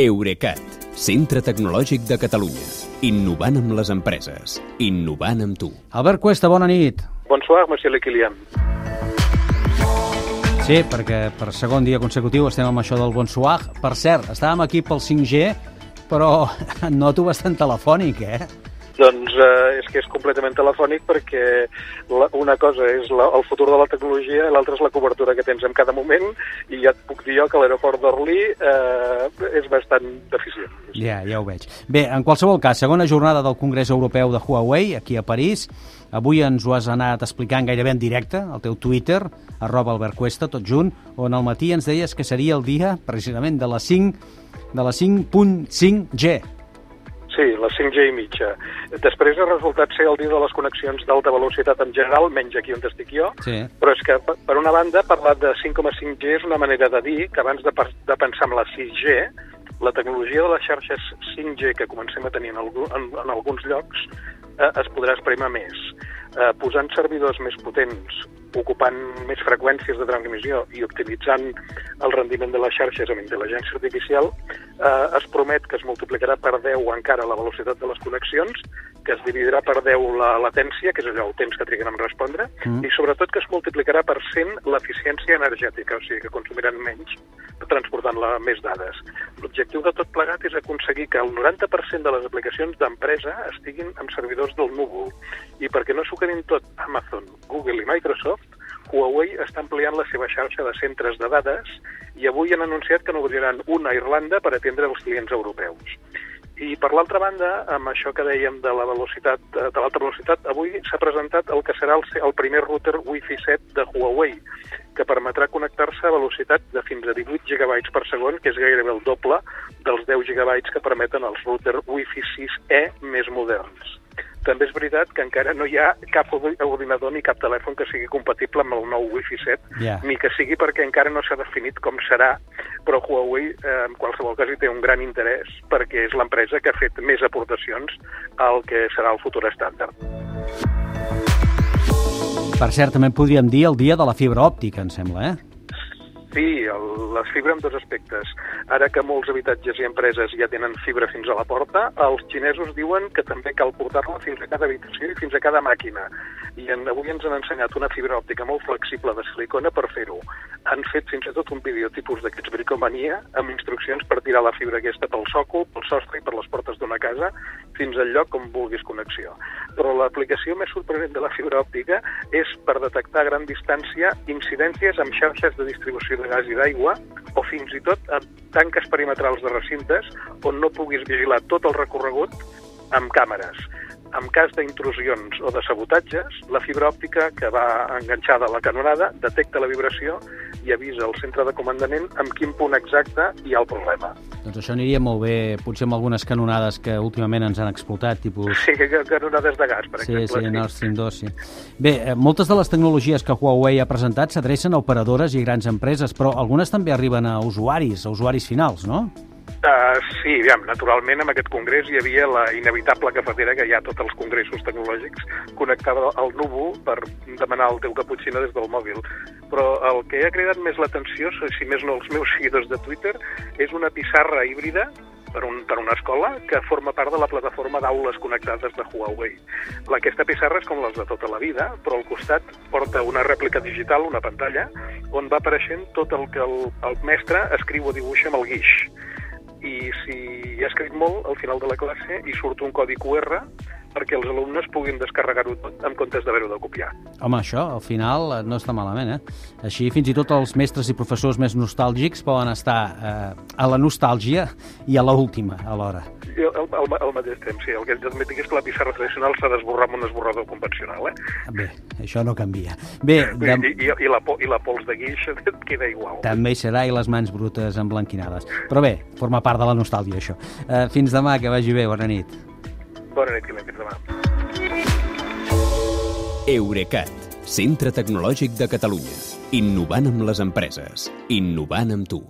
Eurecat, centre tecnològic de Catalunya. Innovant amb les empreses. Innovant amb tu. Albert Cuesta, bona nit. Bonsoir, monsieur Le Kilian. Sí, perquè per segon dia consecutiu estem amb això del bonsoir. Per cert, estàvem aquí pel 5G, però noto bastant telefònic, eh? Doncs eh, és que és completament telefònic perquè la, una cosa és la, el futur de la tecnologia i l'altra és la cobertura que tens en cada moment i ja et puc dir jo que l'aeroport d'Orly eh, és bastant deficient. Ja, ja ho veig. Bé, en qualsevol cas, segona jornada del Congrés Europeu de Huawei, aquí a París. Avui ens ho has anat explicant gairebé en directe, al teu Twitter, arroba Albert Cuesta, tot junt, on al matí ens deies que seria el dia, precisament, de la 5 de la 5.5G. Sí, la 5G i mitja. Després ha resultat ser el dia de les connexions d'alta velocitat en general, menys aquí on estic jo, Sí. però és que, per una banda, parlar de 5,5G és una manera de dir que abans de, de pensar en la 6G, la tecnologia de les xarxes 5G que comencem a tenir en, algú, en, en alguns llocs eh, es podrà exprimir més. Eh, posant servidors més potents, ocupant més freqüències de transmissió i optimitzant el rendiment de les xarxes amb intel·ligència artificial, eh, es promet que es multiplicarà per 10 encara la velocitat de les connexions, que es dividirà per 10 la latència, que és allò el temps que triguen en respondre, Mm. i sobretot que es multiplicarà per 100 l'eficiència energètica, o sigui que consumiran menys transportant la més dades. L'objectiu de tot plegat és aconseguir que el 90% de les aplicacions d'empresa estiguin amb servidors del núvol. I perquè no s'ho quedin tot Amazon, Google i Microsoft, Huawei està ampliant la seva xarxa de centres de dades i avui han anunciat que n'obriran una a Irlanda per atendre els clients europeus. I per l'altra banda, amb això que dèiem de la velocitat, de l'alta velocitat, avui s'ha presentat el que serà el, el primer router Wi-Fi 7 de Huawei, que permetrà velocitat de fins a 18 gigabytes per segon, que és gairebé el doble dels 10 gigabytes que permeten els routers Wi-Fi 6E més moderns. També és veritat que encara no hi ha cap ordi- ordinador ni cap telèfon que sigui compatible amb el nou Wi-Fi 7, Ja. ni que sigui perquè encara no s'ha definit com serà, però Huawei eh, en qualsevol cas hi té un gran interès perquè és l'empresa que ha fet més aportacions al que serà el futur estàndard. Per cert, també podríem dir el dia de la fibra òptica, em sembla, eh? Sí, el, les fibra en dos aspectes. Ara que molts habitatges i empreses ja tenen fibra fins a la porta, els xinesos diuen que també cal portar-la fins a cada habitació i fins a cada màquina. I en, avui ens han ensenyat una fibra òptica molt flexible de silicona per fer-ho. Han fet fins i tot un vídeo tipus d'aquests bricomania amb instruccions per tirar la fibra aquesta pel sòcol, pel sostre i per les portes d'una casa fins al lloc on vulguis connexió. Però l'aplicació més sorprenent de la fibra òptica és per detectar a gran distància incidències amb xarxes de distribució de gas i d'aigua o fins i tot amb tanques perimetrals de recintes on no puguis vigilar tot el recorregut amb càmeres. En cas d'intrusions o de sabotatges, la fibra òptica que va enganxada a la canonada detecta la vibració i avisa el centre de comandament amb quin punt exacte hi ha el problema. Doncs això aniria molt bé, potser amb algunes canonades que últimament ens han explotat, tipus... Sí, canonades de gas, per Sí, exemple. sí, Nord Stream 2, sí. Bé, eh, moltes de les tecnologies que Huawei ha presentat s'adrecen a operadores i grans empreses, però algunes també arriben a usuaris, a usuaris finals, no? Uh, sí, aviam, naturalment en aquest congrés hi havia la inevitable cafetera que hi ha a tots els congressos tecnològics connectada al núvol per demanar el teu caputxino des del mòbil. Però el que ha cridat més l'atenció, si més no els meus seguidors de Twitter, és una pissarra híbrida per, un, per una escola que forma part de la plataforma d'aules connectades de Huawei. Aquesta pissarra és com les de tota la vida, però al costat porta una rèplica digital, una pantalla, on va apareixent tot el que el, el mestre escriu o dibuixa amb el guix i si ha escrit molt, al final de la classe hi surt un codi QR perquè els alumnes puguin descarregar-ho tot en comptes d'haver-ho de copiar. Home, això, al final, eh, no està malament, eh? Així, fins i tot els mestres i professors més nostàlgics poden estar eh, a la nostàlgia i a l'última, alhora. I al, al, al mateix temps, sí, el que dic és que la pissarra tradicional s'ha d'esborrar amb un esborrador convencional, eh? Bé, això no canvia. Bé, de... I, i, i, la, I la pols de guix queda igual. també hi serà i les mans brutes emblanquinades. Però bé, forma part de la nostàlgia, això. Eh, fins demà, que vagi bé, bona nit. Bona nit, fins demà. Eurecat, centre tecnològic de Catalunya. Innovant amb les empreses. Innovant amb tu.